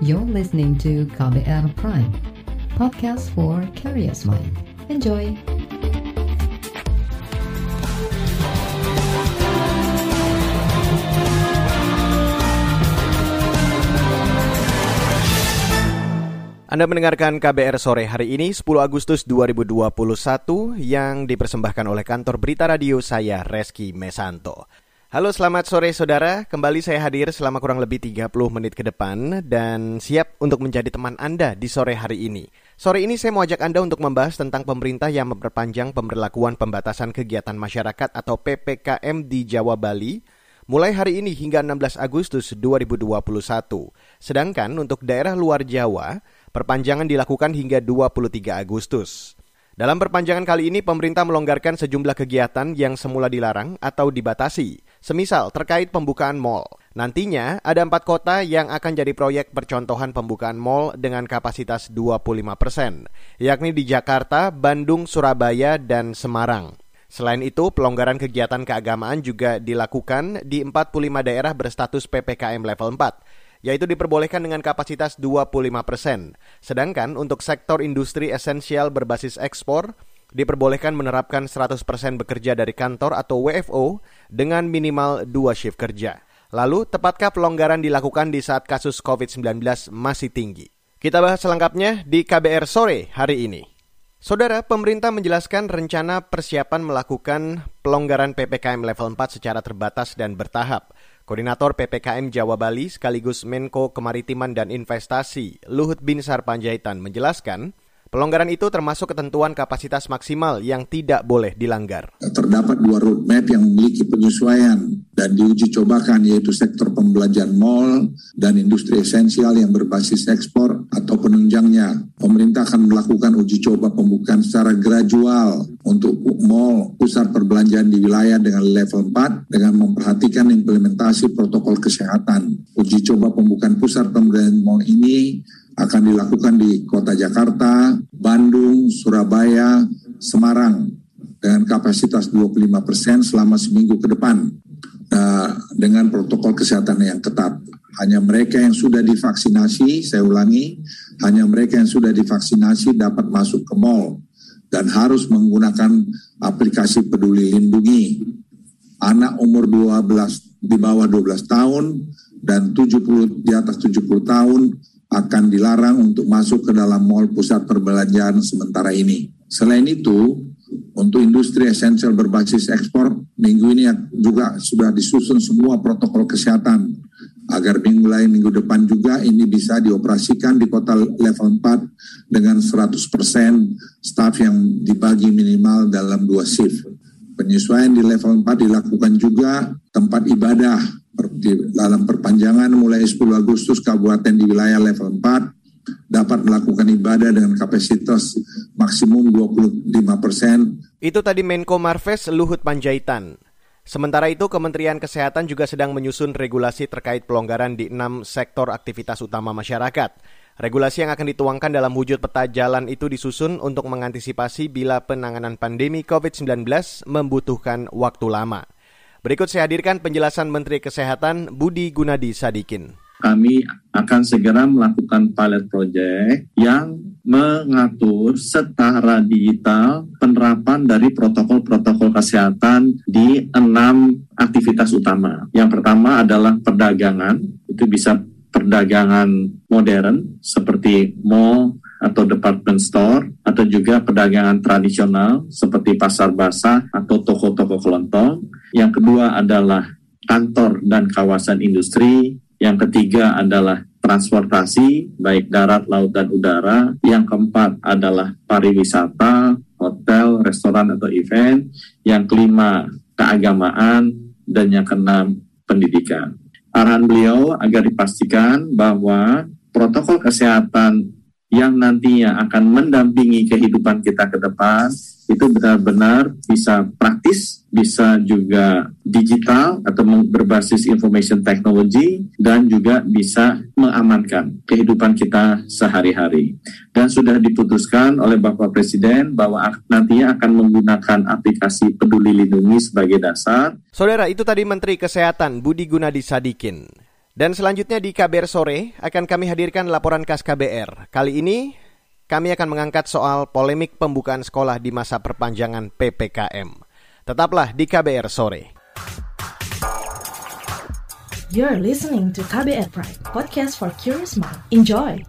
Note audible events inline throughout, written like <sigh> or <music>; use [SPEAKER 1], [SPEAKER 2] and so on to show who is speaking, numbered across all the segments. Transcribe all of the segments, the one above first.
[SPEAKER 1] You're listening to KBR Prime, podcast for curious mind. Enjoy!
[SPEAKER 2] Anda mendengarkan KBR sore hari ini 10 Agustus 2021 yang dipersembahkan oleh kantor Berita Radio saya Reski Mesanto. Halo selamat sore saudara, kembali saya hadir selama kurang lebih 30 menit ke depan dan siap untuk menjadi teman Anda di sore hari ini. Sore ini saya mau ajak Anda untuk membahas tentang pemerintah yang memperpanjang pemberlakuan pembatasan kegiatan masyarakat atau PPKM di Jawa Bali mulai hari ini hingga 16 Agustus 2021. Sedangkan untuk daerah luar Jawa, Perpanjangan dilakukan hingga 23 Agustus. Dalam perpanjangan kali ini, pemerintah melonggarkan sejumlah kegiatan yang semula dilarang atau dibatasi, semisal terkait pembukaan mal. Nantinya, ada empat kota yang akan jadi proyek percontohan pembukaan mal dengan kapasitas 25 persen, yakni di Jakarta, Bandung, Surabaya, dan Semarang. Selain itu, pelonggaran kegiatan keagamaan juga dilakukan di 45 daerah berstatus PPKM level 4, yaitu diperbolehkan dengan kapasitas 25 persen. Sedangkan untuk sektor industri esensial berbasis ekspor, diperbolehkan menerapkan 100 persen bekerja dari kantor atau WFO dengan minimal dua shift kerja. Lalu, tepatkah pelonggaran dilakukan di saat kasus COVID-19 masih tinggi? Kita bahas selengkapnya di KBR Sore hari ini. Saudara, pemerintah menjelaskan rencana persiapan melakukan pelonggaran PPKM level 4 secara terbatas dan bertahap. Koordinator PPKM Jawa Bali sekaligus Menko Kemaritiman dan Investasi Luhut Binsar Panjaitan menjelaskan, Pelonggaran itu termasuk ketentuan kapasitas maksimal yang tidak boleh dilanggar.
[SPEAKER 3] Terdapat dua roadmap yang memiliki penyesuaian dan diuji cobakan yaitu sektor pembelajaran mall dan industri esensial yang berbasis ekspor atau penunjangnya. Pemerintah akan melakukan uji coba pembukaan secara gradual untuk mall pusat perbelanjaan di wilayah dengan level 4 dengan memperhatikan implementasi protokol kesehatan. Uji coba pembukaan pusat perbelanjaan mall ini akan dilakukan di kota Jakarta, Bandung, Surabaya, Semarang dengan kapasitas 25 persen selama seminggu ke depan nah, dengan protokol kesehatan yang ketat. Hanya mereka yang sudah divaksinasi, saya ulangi, hanya mereka yang sudah divaksinasi dapat masuk ke mall dan harus menggunakan aplikasi peduli lindungi. Anak umur 12 di bawah 12 tahun dan 70 di atas 70 tahun akan dilarang untuk masuk ke dalam mal pusat perbelanjaan sementara ini. Selain itu, untuk industri esensial berbasis ekspor, minggu ini juga sudah disusun semua protokol kesehatan agar minggu lain minggu depan juga ini bisa dioperasikan di kota level 4 dengan 100% staff yang dibagi minimal dalam dua shift. Penyesuaian di level 4 dilakukan juga tempat ibadah di dalam perpanjangan mulai 10 Agustus kabupaten di wilayah level 4 dapat melakukan ibadah dengan kapasitas maksimum 25 persen.
[SPEAKER 2] Itu tadi Menko Marves Luhut Panjaitan. Sementara itu, Kementerian Kesehatan juga sedang menyusun regulasi terkait pelonggaran di enam sektor aktivitas utama masyarakat. Regulasi yang akan dituangkan dalam wujud peta jalan itu disusun untuk mengantisipasi bila penanganan pandemi COVID-19 membutuhkan waktu lama. Berikut saya hadirkan penjelasan Menteri Kesehatan Budi Gunadi Sadikin.
[SPEAKER 4] Kami akan segera melakukan pilot project yang mengatur setara digital penerapan dari protokol-protokol kesehatan di enam aktivitas utama. Yang pertama adalah perdagangan, itu bisa perdagangan modern seperti mall, atau department store atau juga perdagangan tradisional seperti pasar basah atau toko-toko kelontong. Yang kedua adalah kantor dan kawasan industri. Yang ketiga adalah transportasi baik darat, laut dan udara. Yang keempat adalah pariwisata, hotel, restoran atau event. Yang kelima keagamaan dan yang keenam pendidikan. Arahan beliau agar dipastikan bahwa protokol kesehatan yang nantinya akan mendampingi kehidupan kita ke depan itu benar-benar bisa praktis, bisa juga digital atau berbasis information technology dan juga bisa mengamankan kehidupan kita sehari-hari. Dan sudah diputuskan oleh Bapak Presiden bahwa nantinya akan menggunakan aplikasi Peduli Lindungi sebagai dasar.
[SPEAKER 2] Saudara, itu tadi Menteri Kesehatan Budi Gunadi Sadikin. Dan selanjutnya di KBR Sore akan kami hadirkan laporan khas KBR. Kali ini kami akan mengangkat soal polemik pembukaan sekolah di masa perpanjangan PPKM. Tetaplah di KBR Sore.
[SPEAKER 5] You're listening to KBR Pride, podcast for curious mind. Enjoy!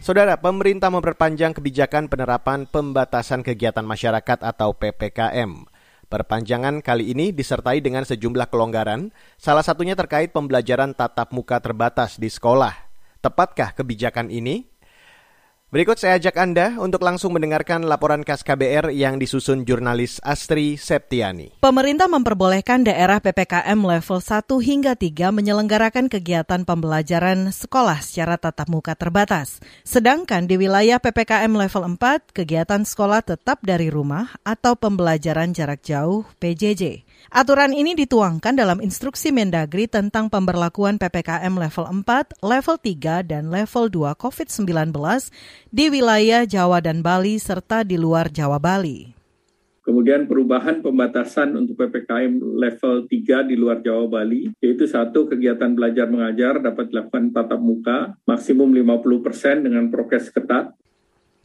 [SPEAKER 2] Saudara, pemerintah memperpanjang kebijakan penerapan pembatasan kegiatan masyarakat atau PPKM. Perpanjangan kali ini disertai dengan sejumlah kelonggaran, salah satunya terkait pembelajaran tatap muka terbatas di sekolah. Tepatkah kebijakan ini? Berikut saya ajak Anda untuk langsung mendengarkan laporan khas KBR yang disusun jurnalis Astri Septiani.
[SPEAKER 6] Pemerintah memperbolehkan daerah PPKM level 1 hingga 3 menyelenggarakan kegiatan pembelajaran sekolah secara tatap muka terbatas. Sedangkan di wilayah PPKM level 4, kegiatan sekolah tetap dari rumah atau pembelajaran jarak jauh PJJ. Aturan ini dituangkan dalam instruksi Mendagri tentang pemberlakuan PPKM level 4, level 3, dan level 2 COVID-19 di wilayah Jawa dan Bali serta di luar Jawa Bali.
[SPEAKER 7] Kemudian perubahan pembatasan untuk PPKM level 3 di luar Jawa Bali, yaitu satu kegiatan belajar mengajar dapat dilakukan tatap muka maksimum 50 persen dengan prokes ketat.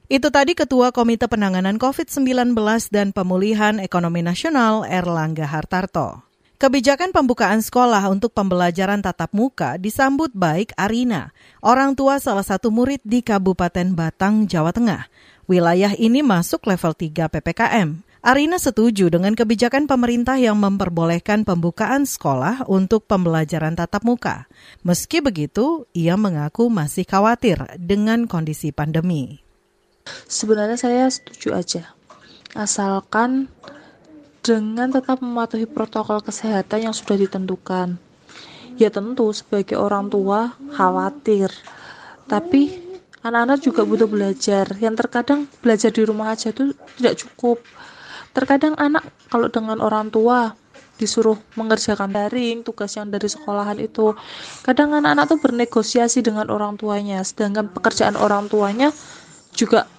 [SPEAKER 6] Itu tadi Ketua Komite Penanganan COVID-19 dan Pemulihan Ekonomi Nasional Erlangga Hartarto. Kebijakan pembukaan sekolah untuk pembelajaran tatap muka disambut baik Arina, orang tua salah satu murid di Kabupaten Batang, Jawa Tengah. Wilayah ini masuk level 3 PPKM. Arina setuju dengan kebijakan pemerintah yang memperbolehkan pembukaan sekolah untuk pembelajaran tatap muka. Meski begitu, ia mengaku masih khawatir dengan kondisi pandemi.
[SPEAKER 8] Sebenarnya saya setuju aja. Asalkan dengan tetap mematuhi protokol kesehatan yang sudah ditentukan. Ya tentu sebagai orang tua khawatir. Tapi anak-anak juga butuh belajar. Yang terkadang belajar di rumah aja itu tidak cukup. Terkadang anak kalau dengan orang tua disuruh mengerjakan daring tugas yang dari sekolahan itu kadang anak-anak tuh bernegosiasi dengan orang tuanya sedangkan pekerjaan orang tuanya juga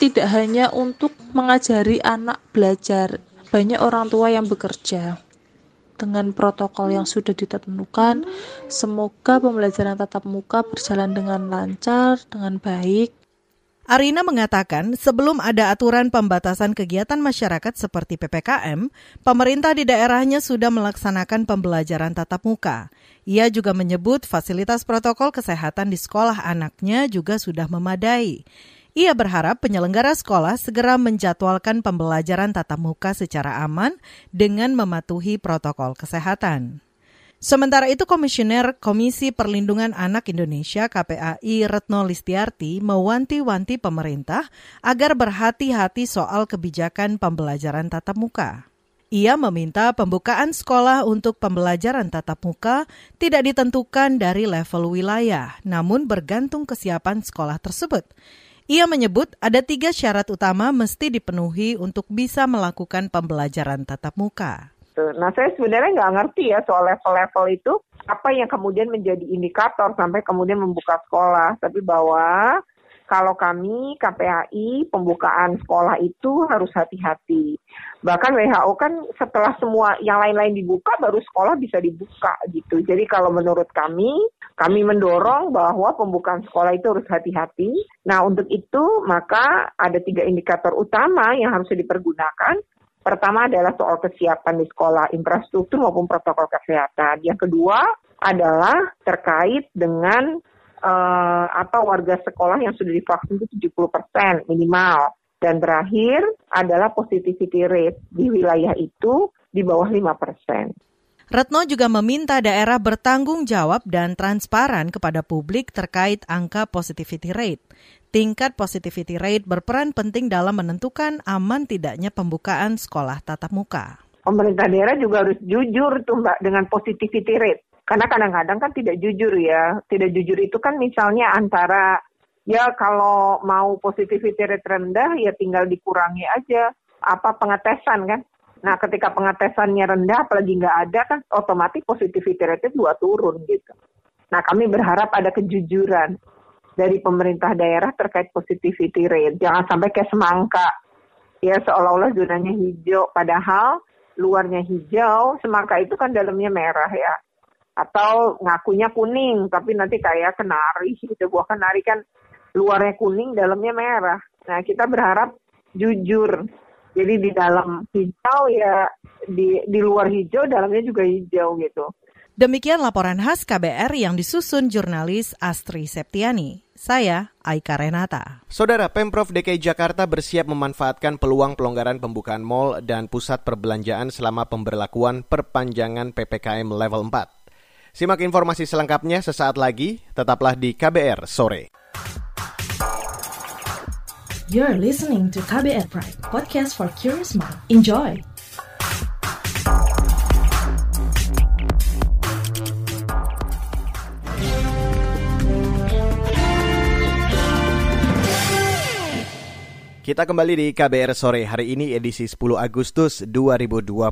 [SPEAKER 8] tidak hanya untuk mengajari anak belajar, banyak orang tua yang bekerja. Dengan protokol yang sudah ditentukan, semoga pembelajaran tatap muka berjalan dengan lancar, dengan baik.
[SPEAKER 6] Arina mengatakan, sebelum ada aturan pembatasan kegiatan masyarakat seperti PPKM, pemerintah di daerahnya sudah melaksanakan pembelajaran tatap muka. Ia juga menyebut fasilitas protokol kesehatan di sekolah anaknya juga sudah memadai. Ia berharap penyelenggara sekolah segera menjadwalkan pembelajaran tatap muka secara aman dengan mematuhi protokol kesehatan. Sementara itu, Komisioner Komisi Perlindungan Anak Indonesia KPAI Retno Listiarti mewanti-wanti pemerintah agar berhati-hati soal kebijakan pembelajaran tatap muka. Ia meminta pembukaan sekolah untuk pembelajaran tatap muka tidak ditentukan dari level wilayah, namun bergantung kesiapan sekolah tersebut. Ia menyebut ada tiga syarat utama mesti dipenuhi untuk bisa melakukan pembelajaran tatap muka.
[SPEAKER 9] Nah, saya sebenarnya nggak ngerti ya soal level-level itu apa yang kemudian menjadi indikator sampai kemudian membuka sekolah. Tapi bahwa kalau kami KPAI pembukaan sekolah itu harus hati-hati. Bahkan WHO kan setelah semua yang lain-lain dibuka baru sekolah bisa dibuka gitu. Jadi kalau menurut kami, kami mendorong bahwa pembukaan sekolah itu harus hati-hati. Nah untuk itu maka ada tiga indikator utama yang harus dipergunakan. Pertama adalah soal kesiapan di sekolah, infrastruktur maupun protokol kesehatan. Yang kedua adalah terkait dengan uh, apa warga sekolah yang sudah divaksin itu 70% minimal. Dan terakhir adalah positivity rate di wilayah itu di bawah 5%.
[SPEAKER 6] Retno juga meminta daerah bertanggung jawab dan transparan kepada publik terkait angka positivity rate. Tingkat positivity rate berperan penting dalam menentukan aman tidaknya pembukaan sekolah tatap muka.
[SPEAKER 9] Pemerintah daerah juga harus jujur tuh Mbak dengan positivity rate. Karena kadang-kadang kan tidak jujur ya. Tidak jujur itu kan misalnya antara ya kalau mau positivity rate rendah ya tinggal dikurangi aja apa pengetesan kan. Nah ketika pengetesannya rendah apalagi nggak ada kan otomatis positivity rate dua turun gitu. Nah kami berharap ada kejujuran dari pemerintah daerah terkait positivity rate. Jangan sampai kayak semangka, ya seolah-olah zonanya hijau, padahal luarnya hijau, semangka itu kan dalamnya merah ya. Atau ngakunya kuning, tapi nanti kayak kenari, <laughs> gitu. Buah kenari kan luarnya kuning, dalamnya merah. Nah, kita berharap jujur. Jadi di dalam hijau ya, di, di luar hijau, dalamnya juga hijau gitu.
[SPEAKER 6] Demikian laporan khas KBR yang disusun jurnalis Astri Septiani. Saya Aika Renata.
[SPEAKER 2] Saudara Pemprov DKI Jakarta bersiap memanfaatkan peluang pelonggaran pembukaan mal dan pusat perbelanjaan selama pemberlakuan perpanjangan PPKM level 4. Simak informasi selengkapnya sesaat lagi, tetaplah di KBR sore.
[SPEAKER 5] You're listening to KBR Pride, podcast for curious mind. Enjoy.
[SPEAKER 2] Kita kembali di KBR sore hari ini edisi 10 Agustus 2021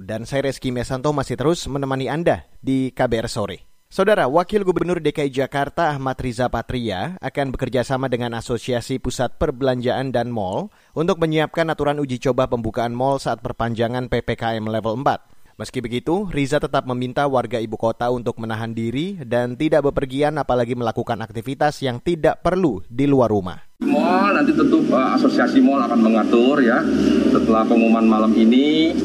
[SPEAKER 2] dan saya Reski Mesanto masih terus menemani Anda di KBR sore. Saudara, Wakil Gubernur DKI Jakarta Ahmad Riza Patria akan bekerja sama dengan Asosiasi Pusat Perbelanjaan dan Mall untuk menyiapkan aturan uji coba pembukaan mall saat perpanjangan PPKM level 4. Meski begitu, Riza tetap meminta warga ibu kota untuk menahan diri dan tidak bepergian apalagi melakukan aktivitas yang tidak perlu di luar rumah.
[SPEAKER 10] Mall nanti tentu uh, asosiasi mall akan mengatur ya setelah pengumuman malam ini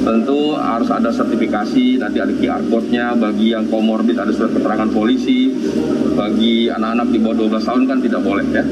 [SPEAKER 10] tentu harus ada sertifikasi nanti ada QR code-nya. Bagi yang komorbid ada surat keterangan polisi. Bagi anak-anak di bawah 12 tahun kan tidak boleh ya.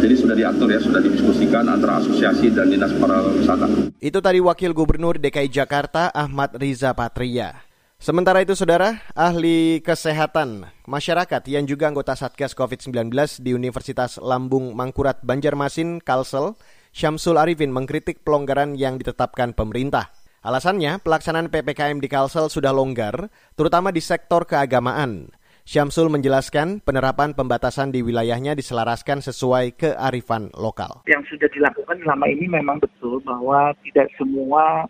[SPEAKER 10] Jadi sudah diatur ya. Sudah didiskusikan antara asosiasi dan dinas pariwisata.
[SPEAKER 2] Itu tadi wakil gubernur DKI Jakarta Ahmad Riza Patria. Sementara itu, saudara, ahli kesehatan masyarakat yang juga anggota Satgas COVID-19 di Universitas Lambung Mangkurat Banjarmasin, Kalsel, Syamsul Arifin mengkritik pelonggaran yang ditetapkan pemerintah. Alasannya, pelaksanaan PPKM di Kalsel sudah longgar, terutama di sektor keagamaan. Syamsul menjelaskan penerapan pembatasan di wilayahnya diselaraskan sesuai kearifan lokal.
[SPEAKER 11] Yang sudah dilakukan selama ini memang betul bahwa tidak semua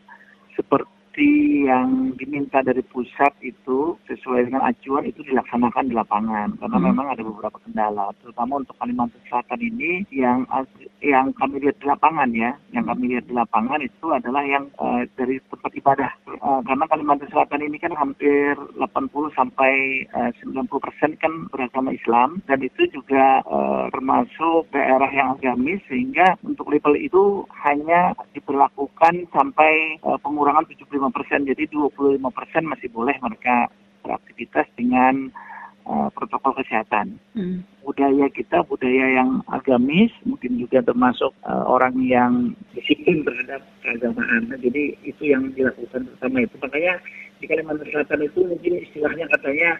[SPEAKER 11] seperti yang diminta dari pusat itu sesuai dengan acuan itu dilaksanakan di lapangan. Karena hmm. memang ada beberapa kendala terutama untuk Kalimantan Selatan ini yang yang kami lihat di lapangan ya. Yang kami lihat di lapangan itu adalah yang uh, dari tempat ibadah. Uh, karena Kalimantan Selatan ini kan hampir 80 sampai uh, 90 persen kan beragama Islam. Dan itu juga uh, termasuk daerah yang agamis sehingga untuk level itu hanya diberlakukan sampai uh, pengurangan 75 persen, jadi 25 persen masih boleh mereka beraktivitas dengan uh, protokol kesehatan. Hmm. Budaya kita budaya yang agamis, mungkin juga termasuk uh, orang yang disiplin terhadap keagamaan. Nah, jadi itu yang dilakukan pertama itu. Makanya di Kalimantan Selatan itu mungkin istilahnya katanya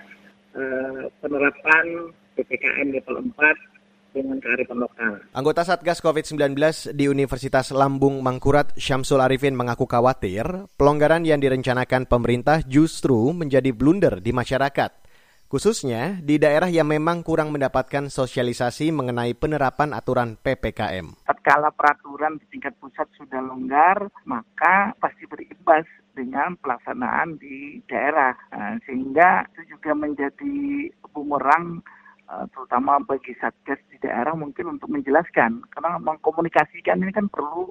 [SPEAKER 11] uh, penerapan PPKM level 4 dengan kearifan lokal.
[SPEAKER 2] Anggota Satgas COVID-19 di Universitas Lambung Mangkurat Syamsul Arifin mengaku khawatir pelonggaran yang direncanakan pemerintah justru menjadi blunder di masyarakat. Khususnya di daerah yang memang kurang mendapatkan sosialisasi mengenai penerapan aturan PPKM.
[SPEAKER 11] Tatkala peraturan di tingkat pusat sudah longgar, maka pasti berimbas dengan pelaksanaan di daerah. Nah, sehingga itu juga menjadi bumerang terutama bagi satgas di daerah mungkin untuk menjelaskan. Karena mengkomunikasikan ini kan perlu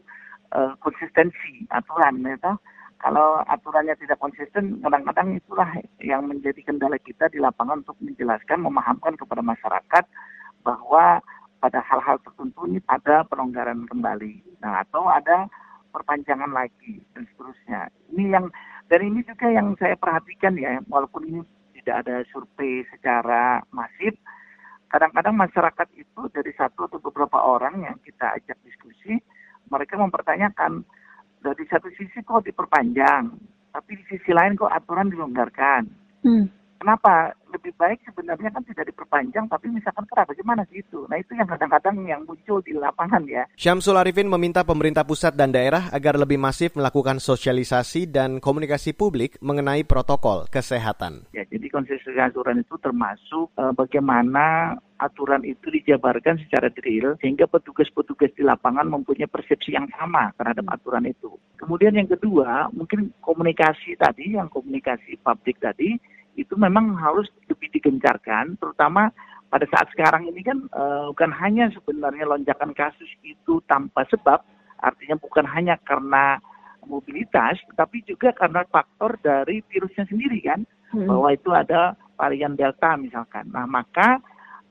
[SPEAKER 11] uh, konsistensi aturan ya kalau aturannya tidak konsisten kadang-kadang itulah yang menjadi kendala kita di lapangan untuk menjelaskan memahamkan kepada masyarakat bahwa pada hal-hal tertentu ini ada pelonggaran kembali. Nah atau ada perpanjangan lagi dan seterusnya. Ini yang dan ini juga yang saya perhatikan ya walaupun ini tidak ada survei secara masif kadang-kadang masyarakat itu dari satu atau beberapa orang yang kita ajak diskusi, mereka mempertanyakan dari satu sisi kok diperpanjang, tapi di sisi lain kok aturan dilonggarkan. Hmm. Kenapa? Lebih baik sebenarnya kan tidak diperpanjang, tapi misalkan kerap bagaimana sih itu? Nah itu yang kadang-kadang yang muncul di lapangan ya.
[SPEAKER 2] Syamsul Arifin meminta pemerintah pusat dan daerah agar lebih masif melakukan sosialisasi dan komunikasi publik mengenai protokol kesehatan.
[SPEAKER 11] Ya, jadi konsistensi aturan itu termasuk uh, bagaimana aturan itu dijabarkan secara drill sehingga petugas-petugas di lapangan mempunyai persepsi yang sama terhadap aturan itu. Kemudian yang kedua, mungkin komunikasi tadi, yang komunikasi publik tadi, itu memang harus lebih digencarkan, terutama pada saat sekarang ini kan uh, bukan hanya sebenarnya lonjakan kasus itu tanpa sebab, artinya bukan hanya karena mobilitas, tapi juga karena faktor dari virusnya sendiri kan, hmm. bahwa itu ada varian delta misalkan. Nah maka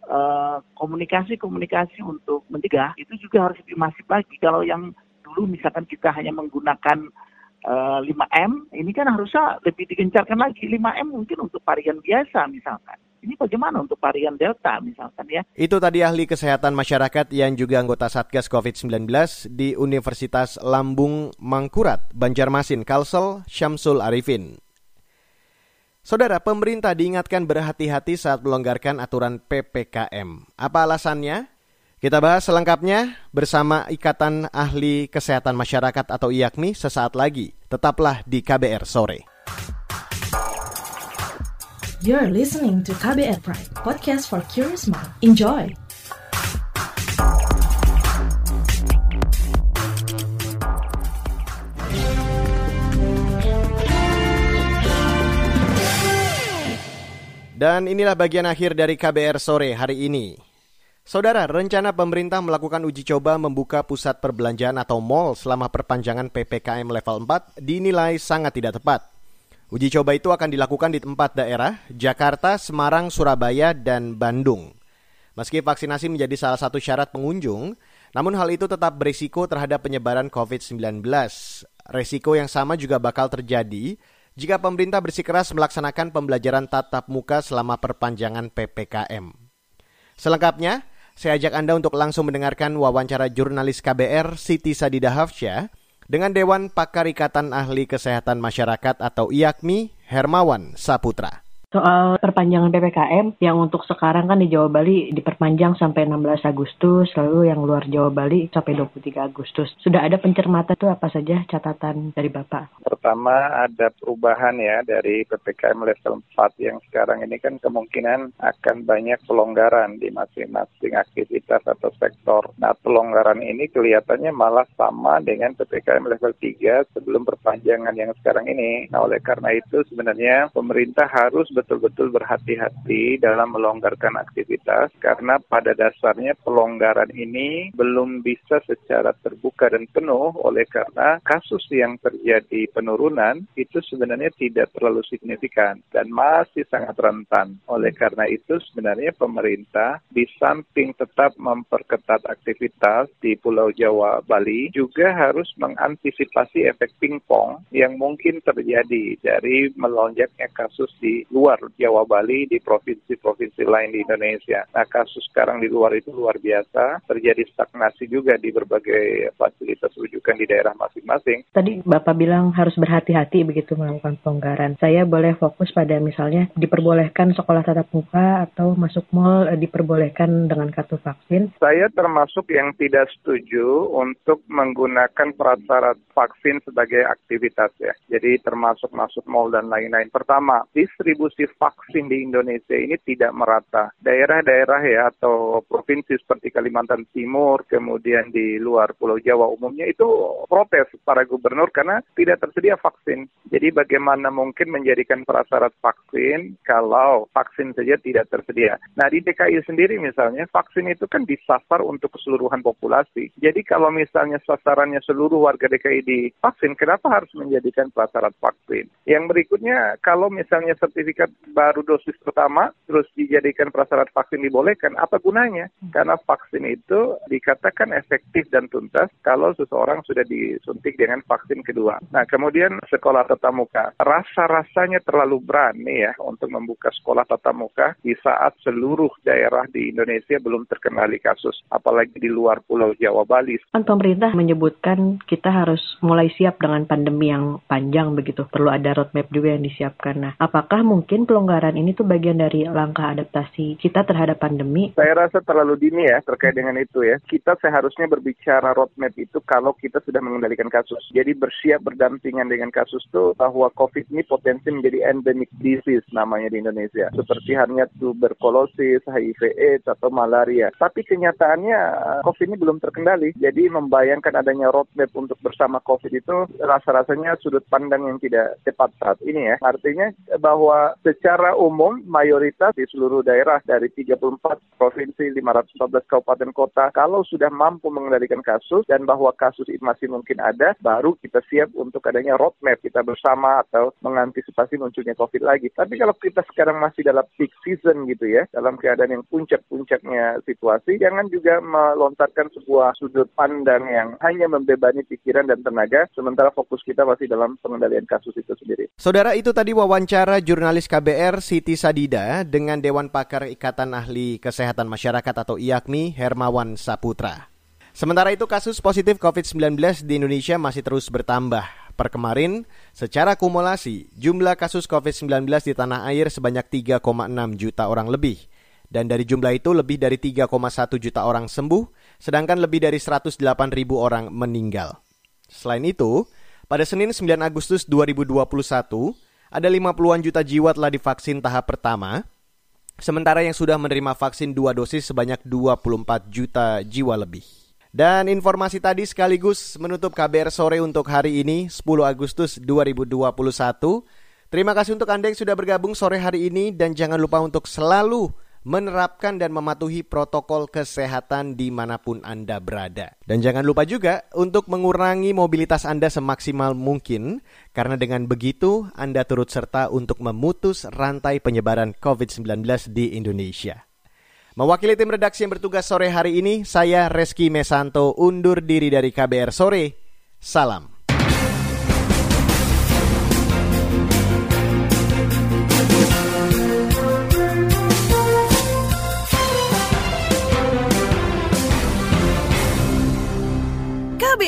[SPEAKER 11] uh, komunikasi-komunikasi untuk mencegah itu juga harus lebih masif lagi. Kalau yang dulu misalkan kita hanya menggunakan 5M, eh, ini kan harusnya lebih digencarkan lagi 5M mungkin untuk varian biasa misalkan. Ini bagaimana untuk varian Delta misalkan ya?
[SPEAKER 2] Itu tadi ahli kesehatan masyarakat yang juga anggota Satgas COVID-19 di Universitas Lambung Mangkurat, Banjarmasin, Kalsel, Syamsul Arifin. Saudara, pemerintah diingatkan berhati-hati saat melonggarkan aturan PPKM. Apa alasannya? Kita bahas selengkapnya bersama Ikatan Ahli Kesehatan Masyarakat atau IAKMI sesaat lagi. Tetaplah di KBR sore.
[SPEAKER 5] You're listening to KBR Pride, podcast for curious mind. Enjoy.
[SPEAKER 2] Dan inilah bagian akhir dari KBR sore hari ini. Saudara, rencana pemerintah melakukan uji coba membuka pusat perbelanjaan atau mall selama perpanjangan PPKM level 4 dinilai sangat tidak tepat. Uji coba itu akan dilakukan di empat daerah, Jakarta, Semarang, Surabaya, dan Bandung. Meski vaksinasi menjadi salah satu syarat pengunjung, namun hal itu tetap berisiko terhadap penyebaran COVID-19. Resiko yang sama juga bakal terjadi jika pemerintah bersikeras melaksanakan pembelajaran tatap muka selama perpanjangan PPKM. Selengkapnya, saya ajak Anda untuk langsung mendengarkan wawancara jurnalis KBR Siti Sadida Hafsyah dengan Dewan Pakar Ikatan Ahli Kesehatan Masyarakat atau IAKMI Hermawan Saputra
[SPEAKER 12] soal perpanjangan PPKM yang untuk sekarang kan di Jawa Bali diperpanjang sampai 16 Agustus, lalu yang luar Jawa Bali sampai 23 Agustus. Sudah ada pencermatan itu apa saja catatan dari Bapak?
[SPEAKER 13] Pertama ada perubahan ya dari PPKM level 4 yang sekarang ini kan kemungkinan akan banyak pelonggaran di masing-masing aktivitas atau sektor. Nah pelonggaran ini kelihatannya malah sama dengan PPKM level 3 sebelum perpanjangan yang sekarang ini. Nah oleh karena itu sebenarnya pemerintah harus betul-betul berhati-hati dalam melonggarkan aktivitas karena pada dasarnya pelonggaran ini belum bisa secara terbuka dan penuh oleh karena kasus yang terjadi penurunan itu sebenarnya tidak terlalu signifikan dan masih sangat rentan. Oleh karena itu sebenarnya pemerintah di samping tetap memperketat aktivitas di Pulau Jawa, Bali juga harus mengantisipasi efek pingpong yang mungkin terjadi dari melonjaknya kasus di luar luar Jawa Bali di provinsi-provinsi lain di Indonesia. Nah kasus sekarang di luar itu luar biasa, terjadi stagnasi juga di berbagai fasilitas rujukan di daerah masing-masing.
[SPEAKER 12] Tadi Bapak bilang harus berhati-hati begitu melakukan pelonggaran. Saya boleh fokus pada misalnya diperbolehkan sekolah tatap muka atau masuk mall eh, diperbolehkan dengan kartu vaksin.
[SPEAKER 13] Saya termasuk yang tidak setuju untuk menggunakan prasyarat vaksin sebagai aktivitas ya. Jadi termasuk masuk mall dan lain-lain. Pertama, distribusi distribusi vaksin di Indonesia ini tidak merata. Daerah-daerah ya atau provinsi seperti Kalimantan Timur, kemudian di luar Pulau Jawa umumnya itu protes para gubernur karena tidak tersedia vaksin. Jadi bagaimana mungkin menjadikan prasyarat vaksin kalau vaksin saja tidak tersedia. Nah di DKI sendiri misalnya vaksin itu kan disasar untuk keseluruhan populasi. Jadi kalau misalnya sasarannya seluruh warga DKI divaksin, kenapa harus menjadikan prasyarat vaksin? Yang berikutnya kalau misalnya sertifikat baru dosis pertama terus dijadikan prasyarat vaksin dibolehkan, apa gunanya? Karena vaksin itu dikatakan efektif dan tuntas kalau seseorang sudah disuntik dengan vaksin kedua. Nah, kemudian sekolah tatap muka. Rasa-rasanya terlalu berani ya untuk membuka sekolah tatap muka di saat seluruh daerah di Indonesia belum terkendali kasus, apalagi di luar Pulau Jawa Bali.
[SPEAKER 12] Kan pemerintah menyebutkan kita harus mulai siap dengan pandemi yang panjang begitu. Perlu ada roadmap juga yang disiapkan. Nah, apakah mungkin pelonggaran ini tuh bagian dari langkah adaptasi kita terhadap pandemi?
[SPEAKER 13] Saya rasa terlalu dini ya terkait dengan itu ya. Kita seharusnya berbicara roadmap itu kalau kita sudah mengendalikan kasus. Jadi bersiap berdampingan dengan kasus tuh bahwa COVID ini potensi menjadi endemic disease namanya di Indonesia. Seperti halnya tuberkulosis, HIV AIDS, atau malaria. Tapi kenyataannya COVID ini belum terkendali. Jadi membayangkan adanya roadmap untuk bersama COVID itu rasa-rasanya sudut pandang yang tidak tepat saat ini ya. Artinya bahwa secara umum mayoritas di seluruh daerah dari 34 provinsi, 514 kabupaten kota, kalau sudah mampu mengendalikan kasus dan bahwa kasus masih mungkin ada, baru kita siap untuk adanya roadmap kita bersama atau mengantisipasi munculnya COVID lagi. Tapi kalau kita sekarang masih dalam peak season gitu ya, dalam keadaan yang puncak-puncaknya situasi, jangan juga melontarkan sebuah sudut pandang yang hanya membebani pikiran dan tenaga, sementara fokus kita masih dalam pengendalian kasus itu sendiri.
[SPEAKER 2] Saudara itu tadi wawancara jurnalis KBR Siti Sadida dengan Dewan Pakar Ikatan Ahli Kesehatan Masyarakat atau IAKMI Hermawan Saputra. Sementara itu kasus positif COVID-19 di Indonesia masih terus bertambah. Per kemarin, secara kumulasi, jumlah kasus COVID-19 di tanah air sebanyak 3,6 juta orang lebih. Dan dari jumlah itu lebih dari 3,1 juta orang sembuh, sedangkan lebih dari 108 ribu orang meninggal. Selain itu, pada Senin 9 Agustus 2021, ada 50-an juta jiwa telah divaksin tahap pertama, sementara yang sudah menerima vaksin dua dosis sebanyak 24 juta jiwa lebih. Dan informasi tadi sekaligus menutup KBR sore untuk hari ini 10 Agustus 2021. Terima kasih untuk Anda yang sudah bergabung sore hari ini dan jangan lupa untuk selalu menerapkan dan mematuhi protokol kesehatan di mana pun Anda berada. Dan jangan lupa juga untuk mengurangi mobilitas Anda semaksimal mungkin, karena dengan begitu Anda turut serta untuk memutus rantai penyebaran COVID-19 di Indonesia. Mewakili tim redaksi yang bertugas sore hari ini, saya Reski Mesanto undur diri dari KBR Sore. Salam.